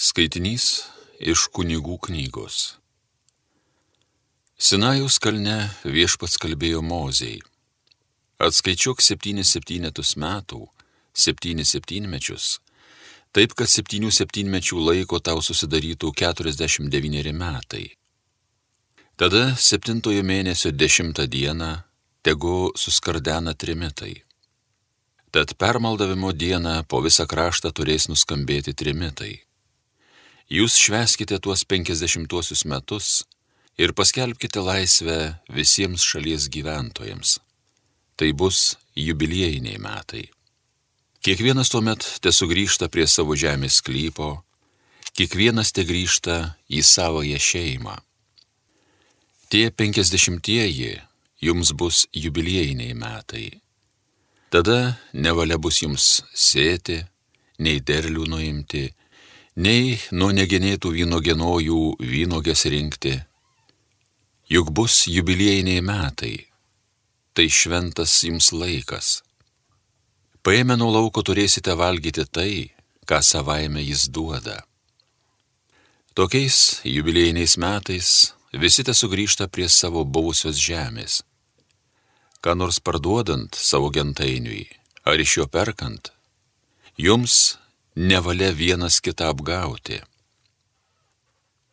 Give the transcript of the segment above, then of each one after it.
Skaitinys iš kunigų knygos. Sinajaus kalne viešpats kalbėjo Mozei. Atskaičiuok septynis septynetus metų, septynis septynmečius, taip kad septynių septynmečių laiko tau susidarytų keturiasdešimt devyneri metai. Tada septintojo mėnesio dešimtą dieną tegu suskardena trimitai. Tad permaldavimo dieną po visą kraštą turės nuskambėti trimitai. Jūs šveskite tuos penkisdešimtuosius metus ir paskelbkite laisvę visiems šalies gyventojams. Tai bus jubiliejiniai metai. Kiekvienas tuomet te sugrįžta prie savo žemės klypo, kiekvienas te grįžta į savoje šeimą. Tie penkisdešimtieji jums bus jubiliejiniai metai. Tada nevalia bus jums sėti, nei derlių nuimti, nei nuo negenėtų vynogenojų vynogės rinkti. Juk bus jubiliejiniai metai, tai šventas jums laikas. Paėmę nuo lauko turėsite valgyti tai, ką savaime jis duoda. Tokiais jubiliejiniais metais visi te sugrįžta prie savo buvusios žemės. Ką nors parduodant savo gentainiui ar iš jo perkant, jums nevalia vienas kitą apgauti.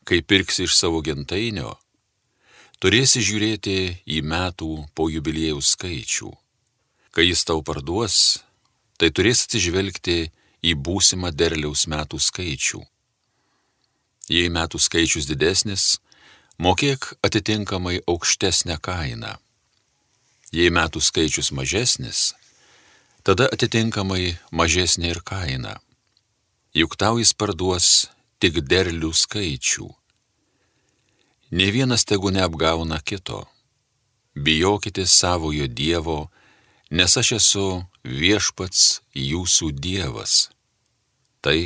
Kai pirksi iš savo gentainio, turėsi žiūrėti į metų po jubiliejų skaičių. Kai jis tau parduos, tai turės atsižvelgti į būsimą derliaus metų skaičių. Jei metų skaičius didesnis, mokėk atitinkamai aukštesnę kainą. Jei metų skaičius mažesnis, tada atitinkamai mažesnė ir kaina juk tau jis parduos tik derlių skaičių. Ne vienas tegu neapgauna kito. Bijokite savojo Dievo, nes aš esu viešpats jūsų Dievas. Tai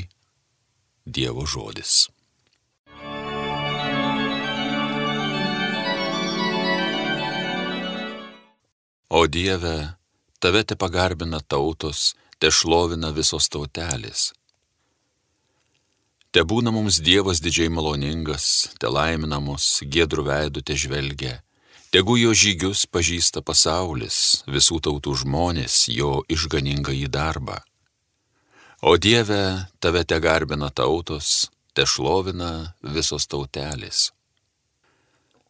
Dievo žodis. O Dieve, tave te pagarbina tautos, te šlovina visos tautelės Te būna mums Dievas didžiai maloningas, te laimina mus, gėdrų veidų te žvelgia, tegu jo žygius pažįsta pasaulis, visų tautų žmonės, jo išganingą į darbą. O Dieve, tave te garbina tautos, te šlovina visos tautelės.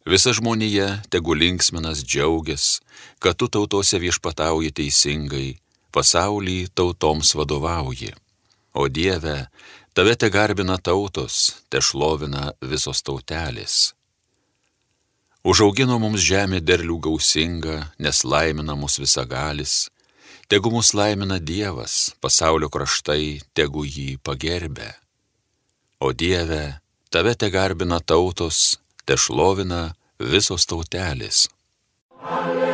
Visa žmonija tegu linksminas džiaugias, kad tu tautose viešpatauji teisingai, pasaulį tautoms vadovauji. O Dieve, Tave te garbina tautos, te šlovina visos tautelės. Užaugino mums žemė derlių gausinga, nes laimina mus visagalis. Tegu mus laimina Dievas, pasaulio kraštai, tegu jį pagerbė. O Dieve, tave te garbina tautos, te šlovina visos tautelės. Alleluja.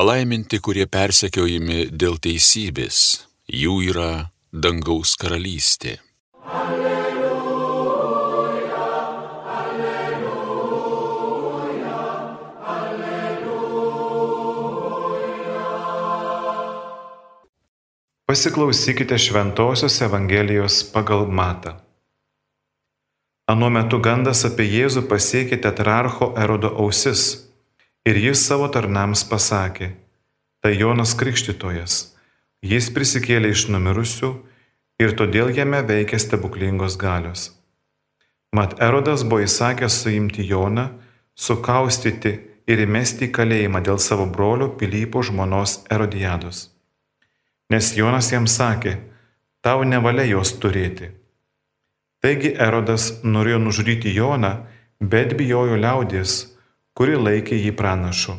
Palaiminti, kurie persekiojami dėl teisybės, jų yra dangaus karalystė. Alleluja, alleluja, alleluja. Pasiklausykite Šventojios Evangelijos pagal Matą. Anuo metu gandas apie Jėzų pasiekė tetrarcho erodo ausis Ir jis savo tarnams pasakė, tai Jonas Krikštytojas, jis prisikėlė iš numirusių ir todėl jame veikia stebuklingos galios. Mat Erodas buvo įsakęs suimti Joną, sukaustyti ir įmesti į kalėjimą dėl savo brolio Pilypo žmonos Erodijados. Nes Jonas jam sakė, tau nevalia jos turėti. Taigi Erodas norėjo nužudyti Joną, bet bijojo liaudės, kuri laikė jį pranašu.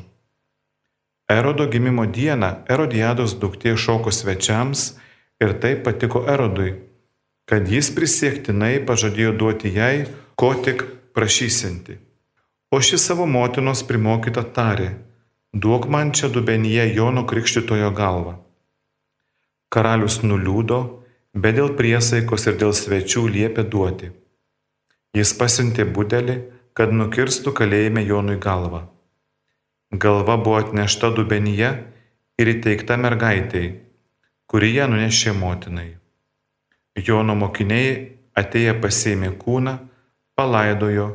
Erodo gimimo dieną Erodijados duktė šoko svečiams ir tai patiko Erodui, kad jis prisiektinai pažadėjo duoti jai, ko tik prašysinti. O ši savo motinos primokyta tarė, duok man čia dubenyje Jono Krikštitojo galvą. Karalius nuliūdo, bet dėl priesaikos ir dėl svečių liepė duoti. Jis pasiuntė budelį, kad nukirstų kalėjime Jonui galvą. Galva buvo atnešta dubenyje ir įteikta mergaitėjai, kuri ją nunešė motinai. Jono mokiniai atėję pasėmė kūną, palaidojo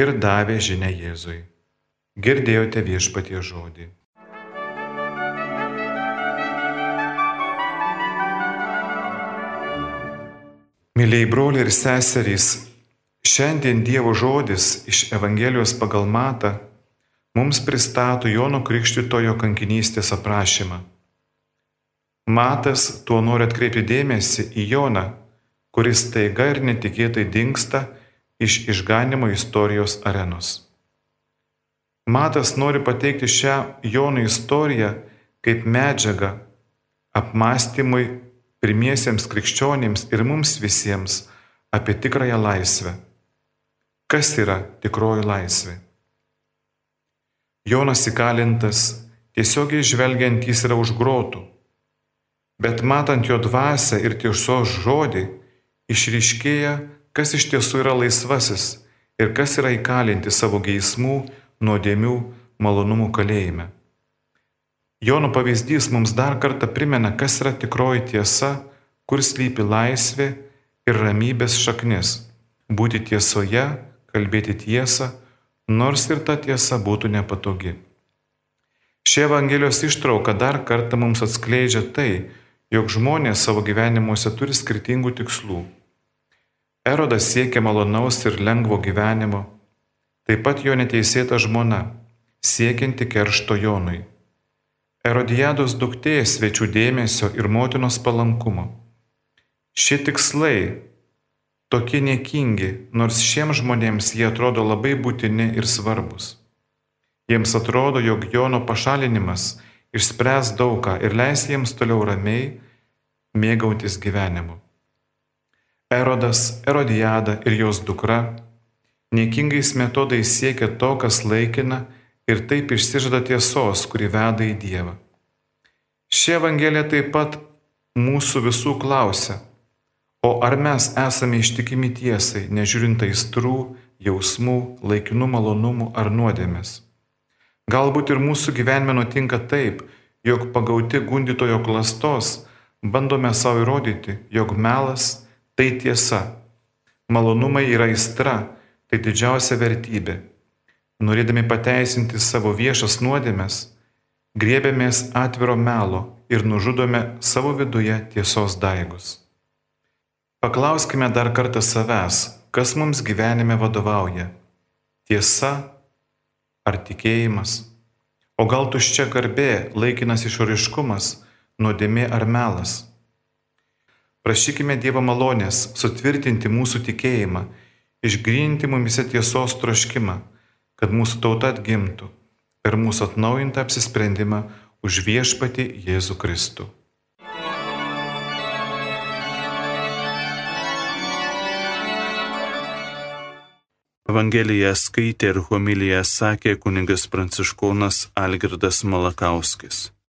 ir davė žinę Jėzui. Girdėjote viešpatie žodį. Mėlyjei broliai ir seserys, šiandien Dievo žodis iš Evangelijos pagal Matą mums pristato Jono Krikštitojo kankinystės aprašymą. Matas tuo nori atkreipti dėmesį į Joną, kuris taiga ir netikėtai dinksta iš išganimo istorijos arenos. Matas nori pateikti šią Jono istoriją kaip medžiagą apmąstymui pirmiesiems krikščionėms ir mums visiems apie tikrąją laisvę. Kas yra tikroji laisvė? Jonas įkalintas, tiesiogiai žvelgiant jis yra už grotų, bet matant jo dvasę ir tiesos žodį, išryškėja, kas iš tiesų yra laisvasis ir kas yra įkalinti savo geismų, nuodėmių, malonumų kalėjime. Jono pavyzdys mums dar kartą primena, kas yra tikroji tiesa, kur slypi laisvė ir ramybės šaknis - būti tiesoje, kalbėti tiesą, nors ir ta tiesa būtų nepatogi. Ši Evangelijos ištrauka dar kartą mums atskleidžia tai, jog žmonės savo gyvenimuose turi skirtingų tikslų. Erodas siekia malonaus ir lengvo gyvenimo, taip pat jo neteisėta žmona, siekianti keršto Jonui. Erodijados duktė svečių dėmesio ir motinos palankumo. Šie tikslai tokie niekingi, nors šiems žmonėms jie atrodo labai būtini ir svarbus. Jiems atrodo, jog Jono pašalinimas išspręs daugą ir leis jiems toliau ramiai mėgautis gyvenimu. Erodas, Erodijada ir jos dukra niekingais metodais siekia to, kas laikina ir taip išsižada tiesos, kuri veda į Dievą. Ši Evangelija taip pat mūsų visų klausia, o ar mes esame ištikimi tiesai, nežiūrint aistrų, jausmų, laikinų malonumų ar nuodėmės. Galbūt ir mūsų gyvenime nutinka taip, jog pagauti gundytojo klastos bandome savo įrodyti, jog melas tai tiesa, malonumai yra aistra, tai didžiausia vertybė norėdami pateisinti savo viešas nuodėmes, griebėmės atviro melo ir nužudome savo viduje tiesos daigus. Paklauskime dar kartą savęs, kas mums gyvenime vadovauja - tiesa ar tikėjimas, o gal tuščia garbė, laikinas išoriškumas, nuodėmė ar melas. Prašykime Dievo malonės sutvirtinti mūsų tikėjimą, išgrinti mumise tiesos troškimą kad mūsų tauta atgimtų per mūsų atnaujintą apsisprendimą už viešpatį Jėzų Kristų. Evangeliją skaitė ir homiliją sakė kuningas pranciškonas Algirdas Malakauskis.